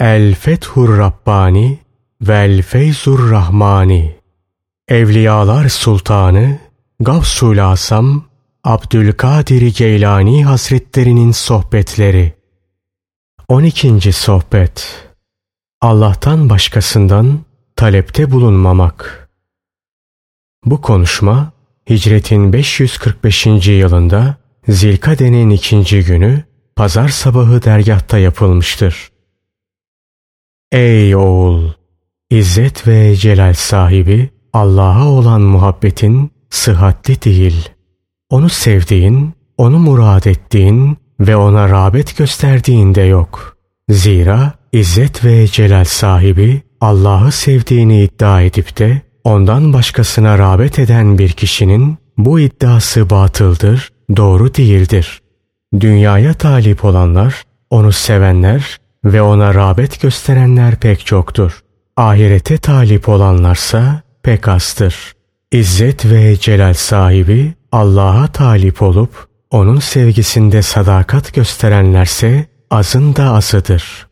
El Fethur Rabbani Vel Feyzur Rahmani Evliyalar Sultanı Gavsul Asam Abdülkadir Geylani Hazretlerinin Sohbetleri 12. Sohbet Allah'tan başkasından talepte bulunmamak Bu konuşma Hicretin 545. yılında Zilkade'nin ikinci günü pazar sabahı dergahta yapılmıştır. Ey oğul! İzzet ve celal sahibi Allah'a olan muhabbetin sıhhatli değil. Onu sevdiğin, onu murad ettiğin ve ona rağbet gösterdiğinde yok. Zira İzzet ve celal sahibi Allah'ı sevdiğini iddia edip de ondan başkasına rağbet eden bir kişinin bu iddiası batıldır, doğru değildir. Dünyaya talip olanlar, onu sevenler ve ona rağbet gösterenler pek çoktur. Ahirete talip olanlarsa pek azdır. İzzet ve celal sahibi Allah'a talip olup onun sevgisinde sadakat gösterenlerse azın da azıdır.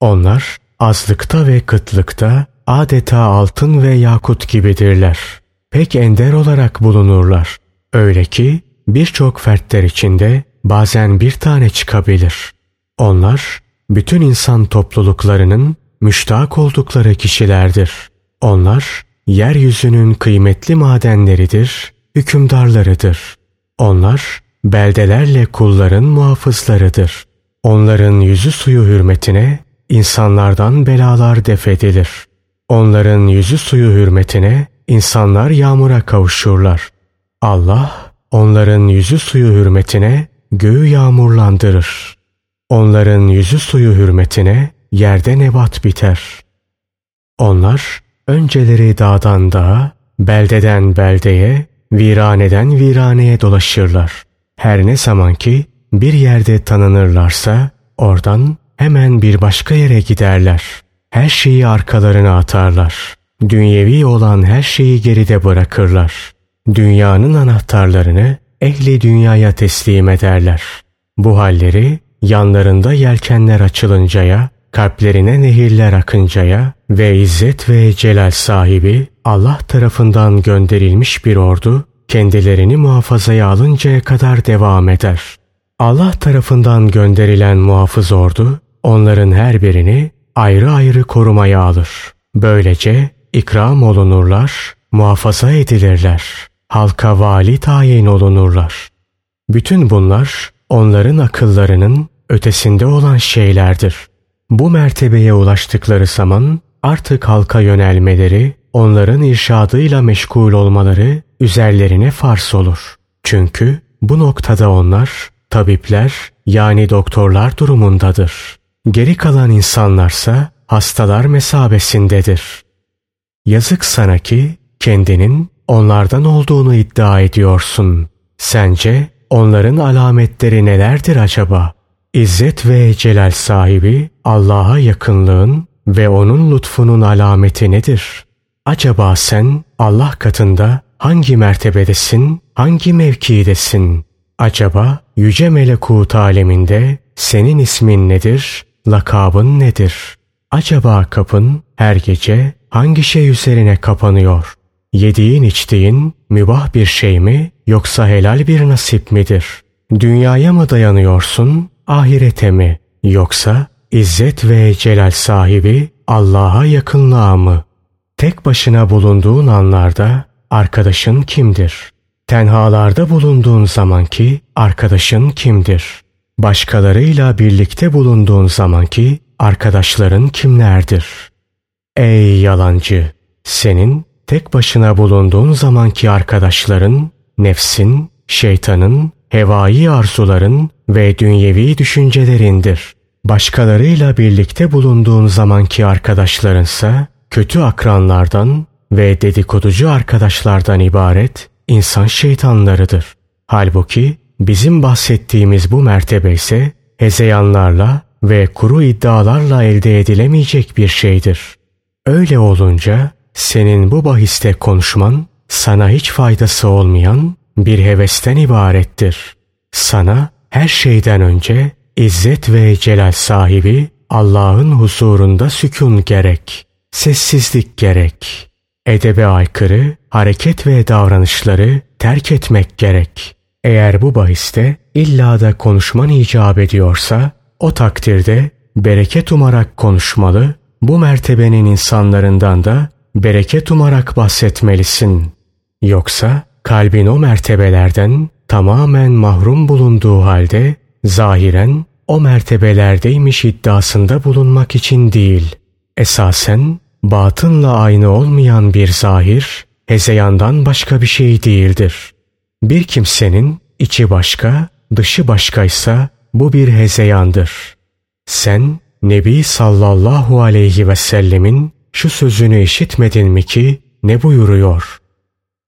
Onlar azlıkta ve kıtlıkta adeta altın ve yakut gibidirler. Pek ender olarak bulunurlar. Öyle ki birçok fertler içinde bazen bir tane çıkabilir. Onlar bütün insan topluluklarının müştak oldukları kişilerdir. Onlar yeryüzünün kıymetli madenleridir, hükümdarlarıdır. Onlar beldelerle kulların muhafızlarıdır. Onların yüzü suyu hürmetine insanlardan belalar defedilir. Onların yüzü suyu hürmetine insanlar yağmura kavuşurlar. Allah onların yüzü suyu hürmetine göğü yağmurlandırır. Onların yüzü suyu hürmetine yerde nebat biter. Onlar önceleri dağdan dağa, beldeden beldeye, viraneden viraneye dolaşırlar. Her ne zaman ki bir yerde tanınırlarsa oradan hemen bir başka yere giderler. Her şeyi arkalarına atarlar. Dünyevi olan her şeyi geride bırakırlar. Dünyanın anahtarlarını ehli dünyaya teslim ederler. Bu halleri yanlarında yelkenler açılıncaya, kalplerine nehirler akıncaya ve izzet ve celal sahibi Allah tarafından gönderilmiş bir ordu kendilerini muhafazaya alıncaya kadar devam eder. Allah tarafından gönderilen muhafız ordu onların her birini ayrı ayrı korumaya alır. Böylece ikram olunurlar, muhafaza edilirler. Halka vali tayin olunurlar. Bütün bunlar onların akıllarının ötesinde olan şeylerdir. Bu mertebeye ulaştıkları zaman artık halka yönelmeleri, onların irşadıyla meşgul olmaları üzerlerine farz olur. Çünkü bu noktada onlar tabipler yani doktorlar durumundadır. Geri kalan insanlarsa hastalar mesabesindedir. Yazık sana ki kendinin onlardan olduğunu iddia ediyorsun. Sence onların alametleri nelerdir acaba? İzzet ve celal sahibi Allah'a yakınlığın ve onun lütfunun alameti nedir? Acaba sen Allah katında hangi mertebedesin, hangi mevkidesin? Acaba yüce melekut aleminde senin ismin nedir, lakabın nedir? Acaba kapın her gece hangi şey üzerine kapanıyor? Yediğin içtiğin mübah bir şey mi yoksa helal bir nasip midir? Dünyaya mı dayanıyorsun, ahirete mi? Yoksa izzet ve celal sahibi Allah'a yakınlığa mı? Tek başına bulunduğun anlarda arkadaşın kimdir? Tenhalarda bulunduğun zamanki arkadaşın kimdir? Başkalarıyla birlikte bulunduğun zamanki arkadaşların kimlerdir? Ey yalancı! Senin tek başına bulunduğun zamanki arkadaşların, nefsin, şeytanın, hevai arzuların ve dünyevi düşüncelerindir. Başkalarıyla birlikte bulunduğun zamanki arkadaşlarınsa kötü akranlardan ve dedikoducu arkadaşlardan ibaret insan şeytanlarıdır. Halbuki bizim bahsettiğimiz bu mertebe ise hezeyanlarla ve kuru iddialarla elde edilemeyecek bir şeydir. Öyle olunca senin bu bahiste konuşman sana hiç faydası olmayan bir hevesten ibarettir. Sana her şeyden önce İzzet ve celal sahibi Allah'ın huzurunda sükun gerek, sessizlik gerek. Edebe aykırı hareket ve davranışları terk etmek gerek. Eğer bu bahiste illa da konuşman icap ediyorsa, o takdirde bereket umarak konuşmalı, bu mertebenin insanlarından da bereket umarak bahsetmelisin. Yoksa kalbin o mertebelerden tamamen mahrum bulunduğu halde zahiren o mertebelerdeymiş iddiasında bulunmak için değil, esasen batınla aynı olmayan bir zahir, hezeyandan başka bir şey değildir. Bir kimsenin içi başka, dışı başkaysa bu bir hezeyandır. Sen Nebi sallallahu aleyhi ve sellemin şu sözünü işitmedin mi ki ne buyuruyor?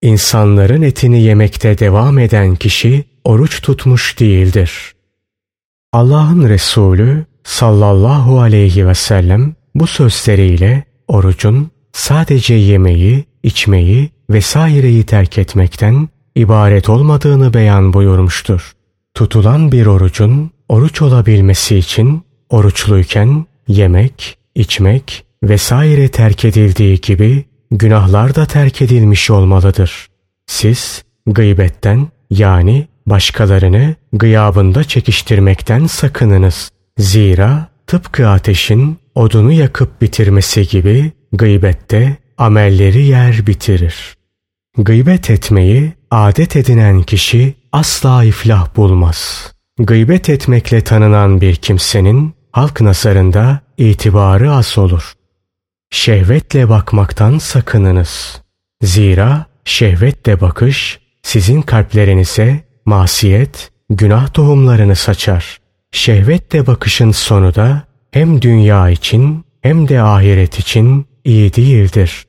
İnsanların etini yemekte devam eden kişi oruç tutmuş değildir. Allah'ın Resulü sallallahu aleyhi ve sellem bu sözleriyle orucun sadece yemeği, içmeyi vesaireyi terk etmekten ibaret olmadığını beyan buyurmuştur. Tutulan bir orucun oruç olabilmesi için oruçluyken yemek, içmek vesaire terk edildiği gibi günahlar da terk edilmiş olmalıdır. Siz gıybetten yani başkalarını gıyabında çekiştirmekten sakınınız. Zira tıpkı ateşin odunu yakıp bitirmesi gibi gıybette amelleri yer bitirir. Gıybet etmeyi adet edinen kişi asla iflah bulmaz. Gıybet etmekle tanınan bir kimsenin halk nazarında itibarı az olur. Şehvetle bakmaktan sakınınız. Zira şehvetle bakış sizin kalplerinize masiyet, günah tohumlarını saçar. Şehvetle bakışın sonu da hem dünya için hem de ahiret için iyi değildir.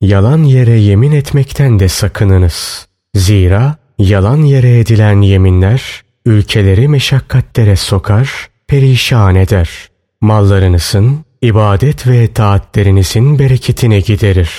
Yalan yere yemin etmekten de sakınınız. Zira yalan yere edilen yeminler ülkeleri meşakkatlere sokar, perişan eder. Mallarınızın, ibadet ve taatlerinizin bereketine giderir.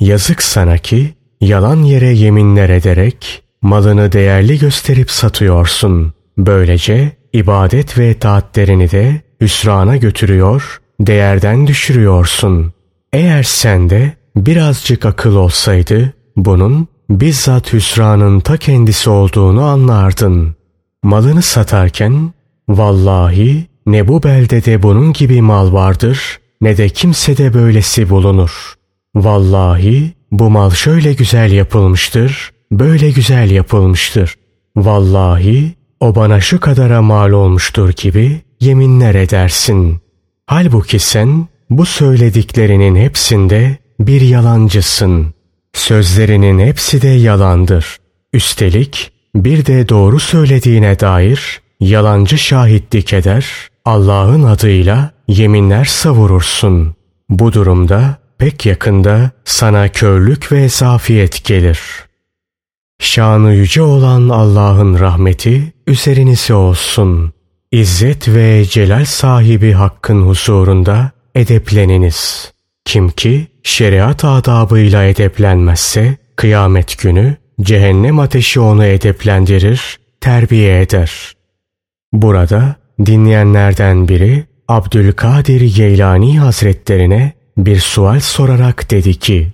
Yazık sana ki yalan yere yeminler ederek malını değerli gösterip satıyorsun. Böylece ibadet ve taatlerini de hüsrana götürüyor, değerden düşürüyorsun. Eğer sende birazcık akıl olsaydı bunun bizzat hüsranın ta kendisi olduğunu anlardın. Malını satarken vallahi ne bu beldede bunun gibi mal vardır ne de kimsede böylesi bulunur. Vallahi bu mal şöyle güzel yapılmıştır, böyle güzel yapılmıştır. Vallahi o bana şu kadara mal olmuştur gibi yeminler edersin. Halbuki sen bu söylediklerinin hepsinde bir yalancısın. Sözlerinin hepsi de yalandır. Üstelik bir de doğru söylediğine dair yalancı şahitlik eder, Allah'ın adıyla yeminler savurursun. Bu durumda pek yakında sana körlük ve zafiyet gelir.'' Şanı yüce olan Allah'ın rahmeti üzerinize olsun. İzzet ve celal sahibi hakkın huzurunda edepleniniz. Kim ki şeriat adabıyla edeplenmezse kıyamet günü cehennem ateşi onu edeplendirir, terbiye eder. Burada dinleyenlerden biri Abdülkadir Geylani Hazretlerine bir sual sorarak dedi ki,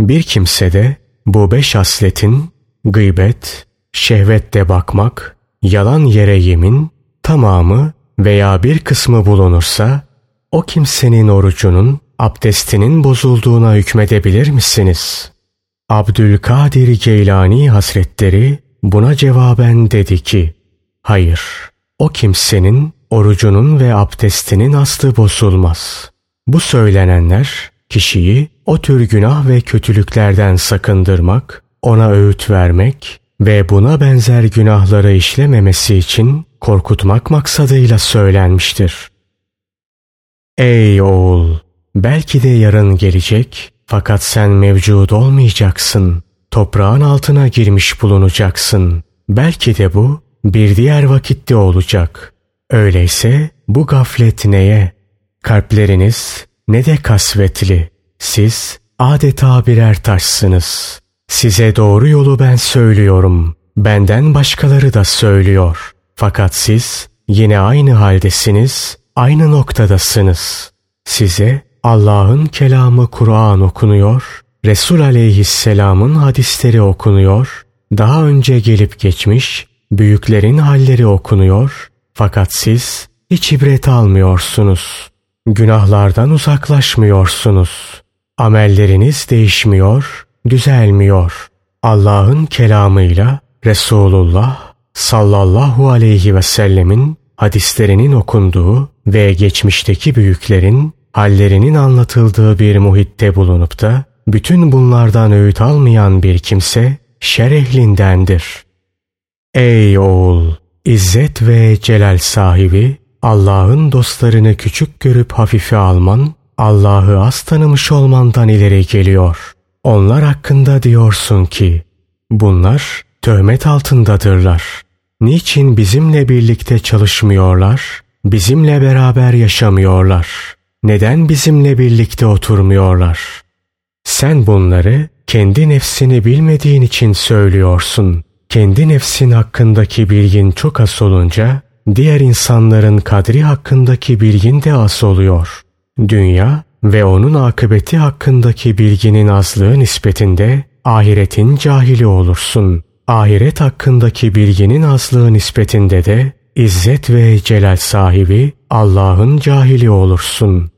bir kimse de bu beş asletin gıybet, şehvette bakmak, yalan yere yemin, tamamı veya bir kısmı bulunursa, o kimsenin orucunun, abdestinin bozulduğuna hükmedebilir misiniz? Abdülkadir Geylani Hazretleri buna cevaben dedi ki, hayır, o kimsenin orucunun ve abdestinin aslı bozulmaz. Bu söylenenler kişiyi o tür günah ve kötülüklerden sakındırmak ona öğüt vermek ve buna benzer günahları işlememesi için korkutmak maksadıyla söylenmiştir. Ey oğul! Belki de yarın gelecek fakat sen mevcud olmayacaksın. Toprağın altına girmiş bulunacaksın. Belki de bu bir diğer vakitte olacak. Öyleyse bu gaflet neye? Kalpleriniz ne de kasvetli. Siz adeta birer taşsınız. Size doğru yolu ben söylüyorum. Benden başkaları da söylüyor. Fakat siz yine aynı haldesiniz aynı noktadasınız. Size Allah'ın kelamı Kur'an okunuyor, Resul aleyhisselamın hadisleri okunuyor, daha önce gelip geçmiş büyüklerin halleri okunuyor fakat siz hiç ibret almıyorsunuz. Günahlardan uzaklaşmıyorsunuz. Amelleriniz değişmiyor, düzelmiyor. Allah'ın kelamıyla Resulullah sallallahu aleyhi ve sellemin hadislerinin okunduğu ve geçmişteki büyüklerin hallerinin anlatıldığı bir muhitte bulunup da bütün bunlardan öğüt almayan bir kimse şer ehlindendir. Ey oğul! İzzet ve celal sahibi Allah'ın dostlarını küçük görüp hafife alman, Allah'ı az tanımış olmandan ileri geliyor. Onlar hakkında diyorsun ki, bunlar töhmet altındadırlar. Niçin bizimle birlikte çalışmıyorlar? Bizimle beraber yaşamıyorlar. Neden bizimle birlikte oturmuyorlar? Sen bunları kendi nefsini bilmediğin için söylüyorsun. Kendi nefsin hakkındaki bilgin çok az olunca diğer insanların kadri hakkındaki bilgin de az oluyor. Dünya ve onun akıbeti hakkındaki bilginin azlığı nispetinde ahiretin cahili olursun. Ahiret hakkındaki bilginin azlığı nispetinde de İzzet ve celal sahibi Allah'ın cahili olursun.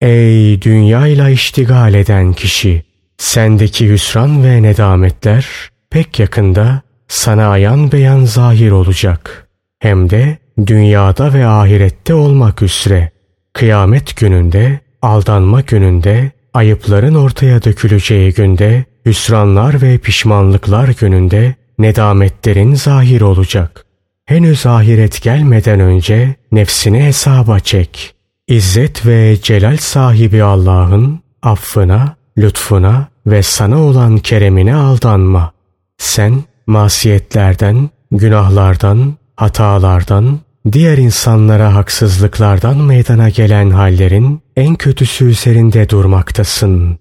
Ey dünyayla iştigal eden kişi! Sendeki hüsran ve nedametler pek yakında sana ayan beyan zahir olacak. Hem de dünyada ve ahirette olmak üzere. Kıyamet gününde, aldanma gününde, ayıpların ortaya döküleceği günde, hüsranlar ve pişmanlıklar gününde nedametlerin zahir olacak. Henüz ahiret gelmeden önce nefsini hesaba çek. İzzet ve celal sahibi Allah'ın affına, lütfuna ve sana olan keremine aldanma. Sen masiyetlerden, günahlardan, hatalardan, diğer insanlara haksızlıklardan meydana gelen hallerin en kötüsü üzerinde durmaktasın.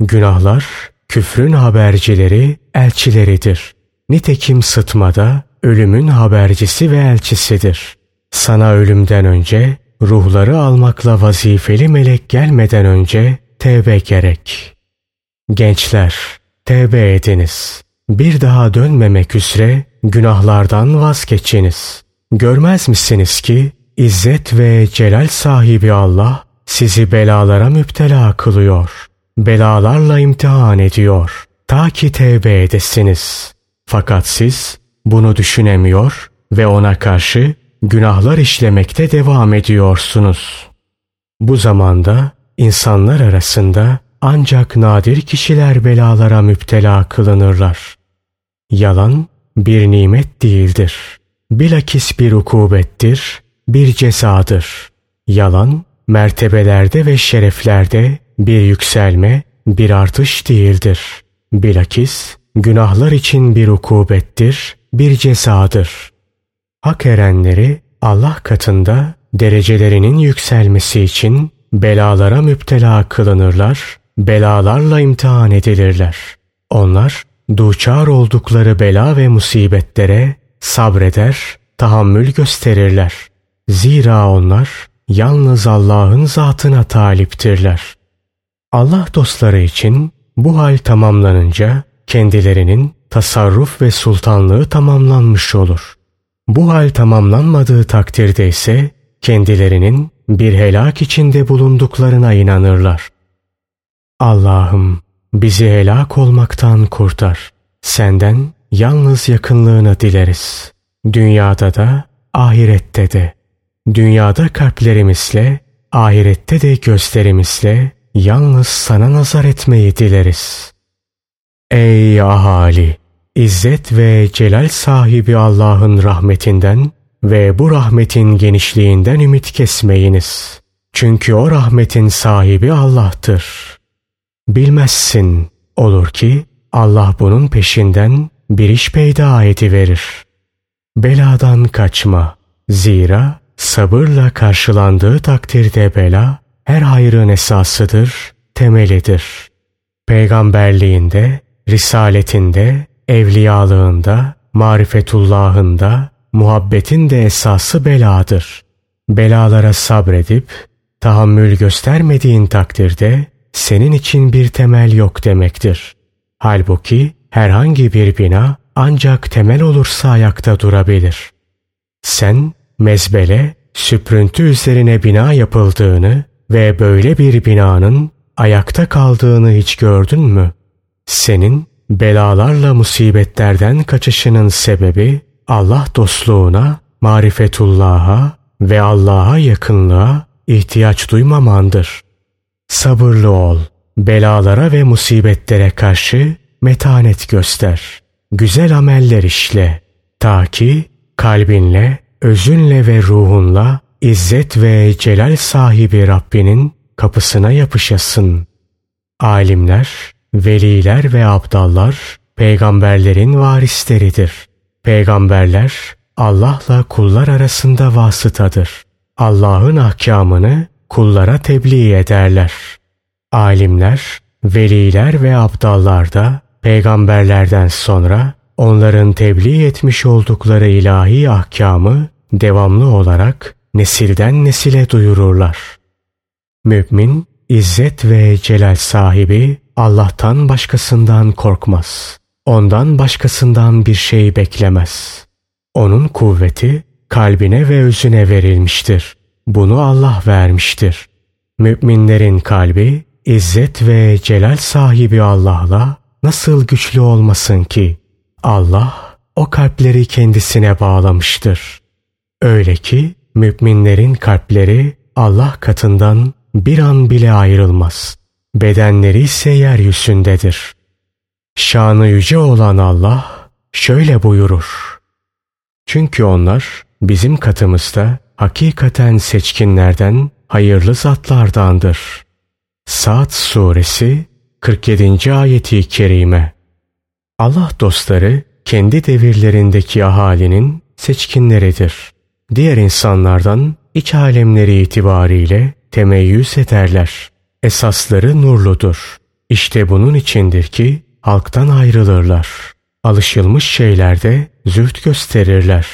Günahlar, küfrün habercileri, elçileridir. Nitekim sıtmada ölümün habercisi ve elçisidir. Sana ölümden önce, ruhları almakla vazifeli melek gelmeden önce tevbe gerek. Gençler, tevbe ediniz. Bir daha dönmemek üzere günahlardan vazgeçiniz. Görmez misiniz ki İzzet ve celal sahibi Allah sizi belalara müptela kılıyor. Belalarla imtihan ediyor. Ta ki tevbe edesiniz. Fakat siz bunu düşünemiyor ve ona karşı günahlar işlemekte devam ediyorsunuz. Bu zamanda insanlar arasında ancak nadir kişiler belalara müptela kılınırlar. Yalan bir nimet değildir. Bilakis bir ukubettir, bir cezadır. Yalan mertebelerde ve şereflerde bir yükselme, bir artış değildir. Bilakis günahlar için bir ukubettir, bir cezadır. Hak erenleri Allah katında derecelerinin yükselmesi için belalara müptela kılınırlar, belalarla imtihan edilirler. Onlar duçar oldukları bela ve musibetlere sabreder, tahammül gösterirler. Zira onlar yalnız Allah'ın zatına taliptirler. Allah dostları için bu hal tamamlanınca kendilerinin tasarruf ve sultanlığı tamamlanmış olur. Bu hal tamamlanmadığı takdirde ise kendilerinin bir helak içinde bulunduklarına inanırlar. Allah'ım bizi helak olmaktan kurtar. Senden yalnız yakınlığını dileriz. Dünyada da ahirette de. Dünyada kalplerimizle, ahirette de gözlerimizle yalnız sana nazar etmeyi dileriz. Ey ahali! İzzet ve celal sahibi Allah'ın rahmetinden ve bu rahmetin genişliğinden ümit kesmeyiniz. Çünkü o rahmetin sahibi Allah'tır. Bilmezsin olur ki Allah bunun peşinden bir iş peyda ediverir. Beladan kaçma. Zira sabırla karşılandığı takdirde bela her hayrın esasıdır, temelidir. Peygamberliğinde, risaletinde, evliyalığında, marifetullahında, muhabbetin de esası beladır. belalara sabredip tahammül göstermediğin takdirde senin için bir temel yok demektir. Halbuki herhangi bir bina ancak temel olursa ayakta durabilir. Sen mezbele, süprüntü üzerine bina yapıldığını ve böyle bir binanın ayakta kaldığını hiç gördün mü? Senin belalarla musibetlerden kaçışının sebebi Allah dostluğuna, marifetullah'a ve Allah'a yakınlığa ihtiyaç duymamandır. Sabırlı ol, belalara ve musibetlere karşı metanet göster. Güzel ameller işle. Ta ki kalbinle, özünle ve ruhunla İzzet ve celal sahibi Rabbinin kapısına yapışasın. Alimler, veliler ve abdallar peygamberlerin varisleridir. Peygamberler Allah'la kullar arasında vasıtadır. Allah'ın ahkamını kullara tebliğ ederler. Alimler, veliler ve abdallar da peygamberlerden sonra onların tebliğ etmiş oldukları ilahi ahkamı devamlı olarak nesilden nesile duyururlar. Mümin, izzet ve celal sahibi Allah'tan başkasından korkmaz. Ondan başkasından bir şey beklemez. Onun kuvveti kalbine ve özüne verilmiştir. Bunu Allah vermiştir. Müminlerin kalbi İzzet ve celal sahibi Allah'la nasıl güçlü olmasın ki? Allah o kalpleri kendisine bağlamıştır. Öyle ki müminlerin kalpleri Allah katından bir an bile ayrılmaz. Bedenleri ise yeryüzündedir. Şanı yüce olan Allah şöyle buyurur. Çünkü onlar bizim katımızda hakikaten seçkinlerden hayırlı zatlardandır. Saat suresi 47. ayeti kerime. Allah dostları kendi devirlerindeki ahalinin seçkinleridir. Diğer insanlardan iç alemleri itibariyle temeyyüz ederler. Esasları nurludur. İşte bunun içindir ki halktan ayrılırlar. Alışılmış şeylerde züht gösterirler.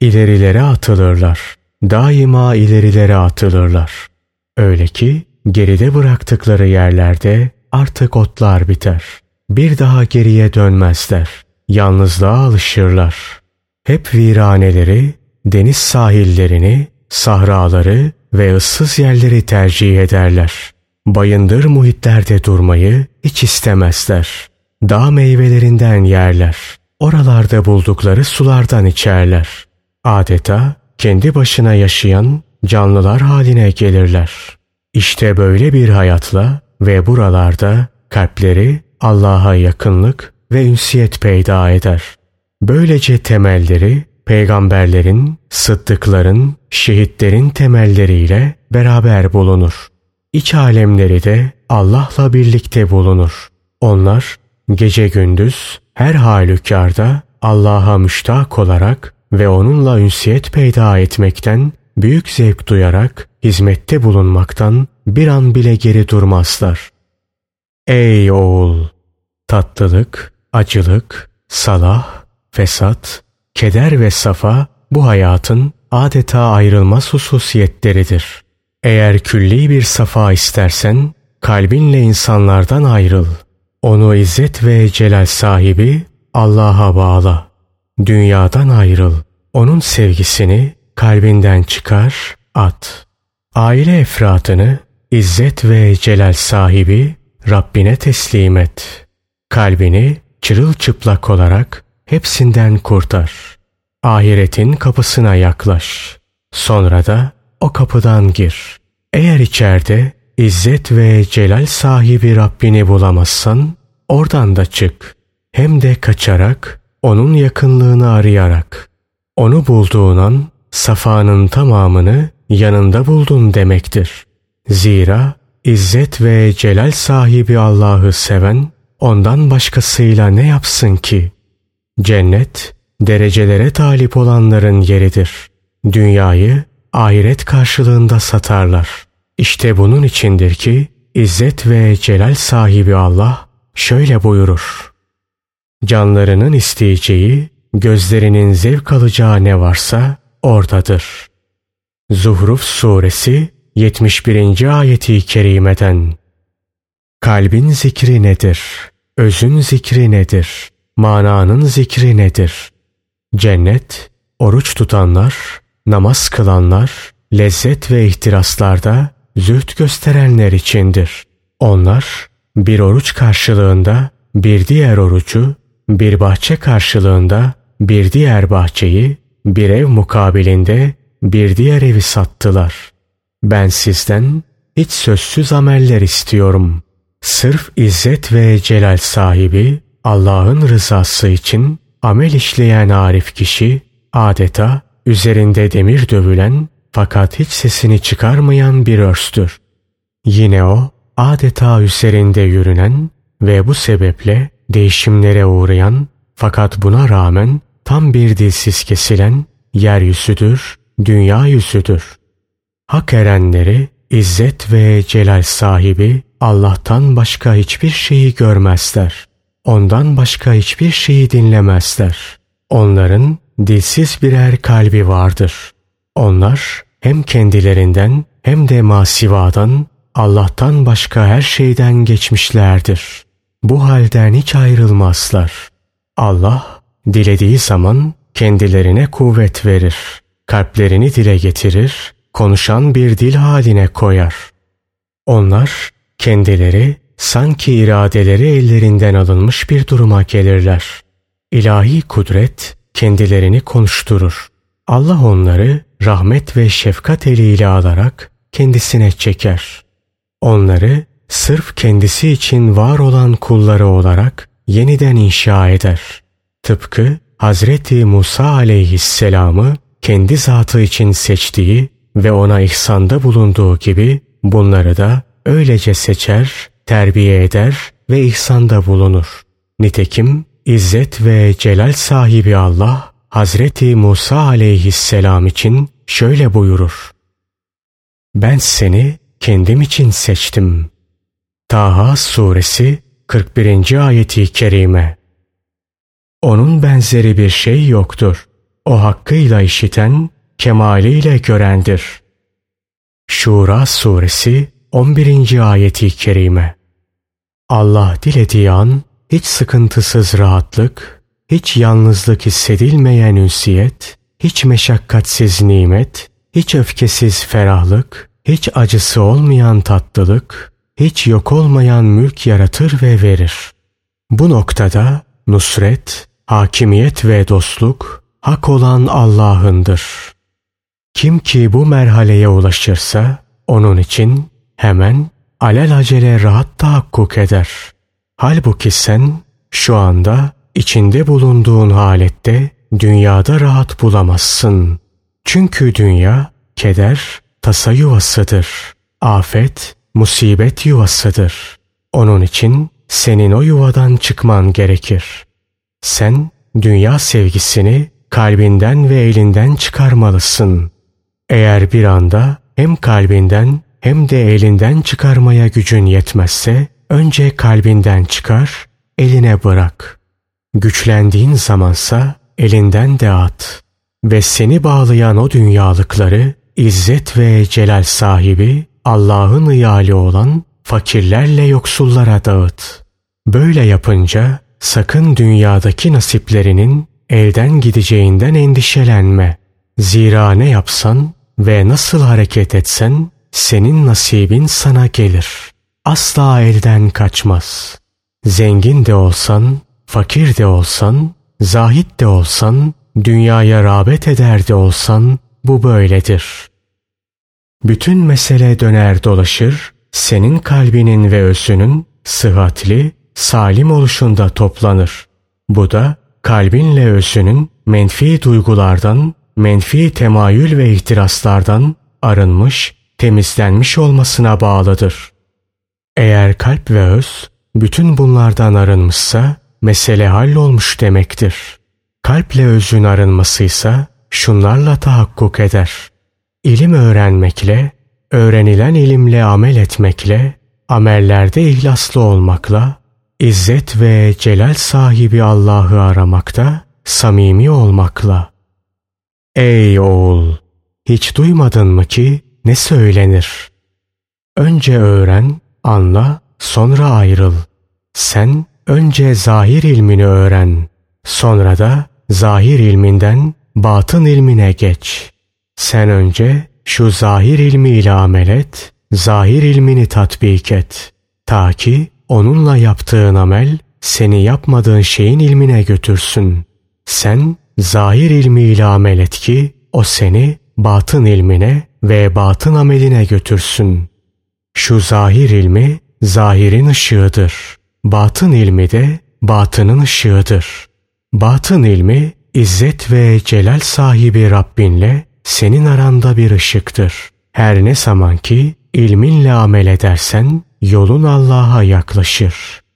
İlerilere atılırlar. Daima ilerilere atılırlar. Öyle ki geride bıraktıkları yerlerde artık otlar biter. Bir daha geriye dönmezler. Yalnızlığa alışırlar. Hep viraneleri, deniz sahillerini, sahraları ve ıssız yerleri tercih ederler. Bayındır muhitlerde durmayı hiç istemezler. Dağ meyvelerinden yerler. Oralarda buldukları sulardan içerler. Adeta kendi başına yaşayan canlılar haline gelirler. İşte böyle bir hayatla ve buralarda kalpleri Allah'a yakınlık ve ünsiyet peyda eder. Böylece temelleri peygamberlerin, sıddıkların, şehitlerin temelleriyle beraber bulunur. İç alemleri de Allah'la birlikte bulunur. Onlar gece gündüz her halükarda Allah'a müştak olarak ve onunla ünsiyet peyda etmekten büyük zevk duyarak hizmette bulunmaktan bir an bile geri durmazlar. Ey oğul! Tatlılık, acılık, salah, fesat, keder ve safa bu hayatın adeta ayrılmaz hususiyetleridir. Eğer külli bir safa istersen kalbinle insanlardan ayrıl. Onu izzet ve celal sahibi Allah'a bağla. Dünyadan ayrıl. Onun sevgisini kalbinden çıkar, at. Aile efratını izzet ve celal sahibi Rabbine teslim et. Kalbini çırılçıplak olarak hepsinden kurtar. Ahiretin kapısına yaklaş. Sonra da o kapıdan gir. Eğer içeride izzet ve celal sahibi Rabbini bulamazsan oradan da çık. Hem de kaçarak, onun yakınlığını arayarak. Onu bulduğun an safanın tamamını yanında buldun demektir. Zira İzzet ve celal sahibi Allah'ı seven ondan başkasıyla ne yapsın ki? Cennet derecelere talip olanların yeridir. Dünyayı ahiret karşılığında satarlar. İşte bunun içindir ki İzzet ve celal sahibi Allah şöyle buyurur. Canlarının isteyeceği, gözlerinin zevk alacağı ne varsa oradadır. Zuhruf Suresi 71. ayeti kerimeden Kalbin zikri nedir? Özün zikri nedir? Mananın zikri nedir? Cennet, oruç tutanlar, namaz kılanlar, lezzet ve ihtiraslarda züht gösterenler içindir. Onlar bir oruç karşılığında bir diğer orucu, bir bahçe karşılığında bir diğer bahçeyi, bir ev mukabilinde bir diğer evi sattılar. Ben sizden hiç sözsüz ameller istiyorum. Sırf izzet ve celal sahibi Allah'ın rızası için amel işleyen arif kişi adeta üzerinde demir dövülen fakat hiç sesini çıkarmayan bir örstür. Yine o adeta üzerinde yürünen ve bu sebeple değişimlere uğrayan fakat buna rağmen tam bir dilsiz kesilen yeryüzüdür, dünya yüzüdür. Hak erenleri İzzet ve celal sahibi Allah'tan başka hiçbir şeyi görmezler. Ondan başka hiçbir şeyi dinlemezler. Onların dilsiz birer kalbi vardır. Onlar hem kendilerinden hem de masivadan Allah'tan başka her şeyden geçmişlerdir. Bu halden hiç ayrılmazlar. Allah dilediği zaman kendilerine kuvvet verir. Kalplerini dile getirir, konuşan bir dil haline koyar. Onlar kendileri sanki iradeleri ellerinden alınmış bir duruma gelirler. İlahi kudret kendilerini konuşturur. Allah onları rahmet ve şefkat eliyle alarak kendisine çeker. Onları sırf kendisi için var olan kulları olarak yeniden inşa eder. Tıpkı Hazreti Musa aleyhisselamı kendi zatı için seçtiği ve ona ihsanda bulunduğu gibi bunları da öylece seçer, terbiye eder ve ihsanda bulunur. Nitekim İzzet ve Celal sahibi Allah Hazreti Musa aleyhisselam için şöyle buyurur. Ben seni kendim için seçtim. Taha suresi 41. ayeti kerime. Onun benzeri bir şey yoktur. O hakkıyla işiten, kemaliyle görendir. Şura suresi 11. ayeti kerime. Allah dilediği an hiç sıkıntısız rahatlık, hiç yalnızlık hissedilmeyen ünsiyet, hiç meşakkatsiz nimet, hiç öfkesiz ferahlık, hiç acısı olmayan tatlılık, hiç yok olmayan mülk yaratır ve verir. Bu noktada nusret, hakimiyet ve dostluk hak olan Allah'ındır. Kim ki bu merhaleye ulaşırsa onun için hemen alelacele rahat tahakkuk eder. Halbuki sen şu anda içinde bulunduğun halette dünyada rahat bulamazsın. Çünkü dünya keder, tasa yuvasıdır. Afet, musibet yuvasıdır. Onun için senin o yuvadan çıkman gerekir. Sen dünya sevgisini kalbinden ve elinden çıkarmalısın. Eğer bir anda hem kalbinden hem de elinden çıkarmaya gücün yetmezse önce kalbinden çıkar, eline bırak. Güçlendiğin zamansa elinden de at ve seni bağlayan o dünyalıkları İzzet ve celal sahibi Allah'ın ıyali olan fakirlerle yoksullara dağıt. Böyle yapınca sakın dünyadaki nasiplerinin elden gideceğinden endişelenme. Zira ne yapsan ve nasıl hareket etsen senin nasibin sana gelir. Asla elden kaçmaz. Zengin de olsan, fakir de olsan, zahit de olsan, dünyaya rağbet eder de olsan bu böyledir. Bütün mesele döner dolaşır, senin kalbinin ve özünün sıhhatli, salim oluşunda toplanır. Bu da kalbinle özünün menfi duygulardan, menfi temayül ve ihtiraslardan arınmış, temizlenmiş olmasına bağlıdır. Eğer kalp ve öz bütün bunlardan arınmışsa mesele hallolmuş demektir. Kalple özün arınmasıysa şunlarla tahakkuk eder. İlim öğrenmekle, öğrenilen ilimle amel etmekle, amellerde ihlaslı olmakla, İzzet ve celal sahibi Allah'ı aramakta, samimi olmakla. Ey oğul! hiç duymadın mı ki ne söylenir? Önce öğren, anla, sonra ayrıl. Sen önce zahir ilmini öğren. Sonra da zahir ilminden batın ilmine geç. Sen önce şu zahir ilmiyle amel et, zahir ilmini tatbik et. Ta ki onunla yaptığın amel seni yapmadığın şeyin ilmine götürsün. Sen zahir ilmiyle amel et ki o seni batın ilmine ve batın ameline götürsün. Şu zahir ilmi zahirin ışığıdır. Batın ilmi de batının ışığıdır. Batın ilmi İzzet ve celal sahibi Rabbinle senin aranda bir ışıktır. Her ne zaman ki ilminle amel edersen yolun Allah'a yaklaşır.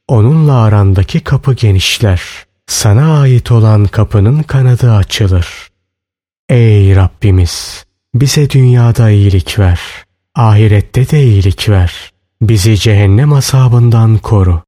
Onunla arandaki kapı genişler. Sana ait olan kapının kanadı açılır. Ey Rabbimiz! Bize dünyada iyilik ver. Ahirette de iyilik ver. Bizi cehennem asabından koru.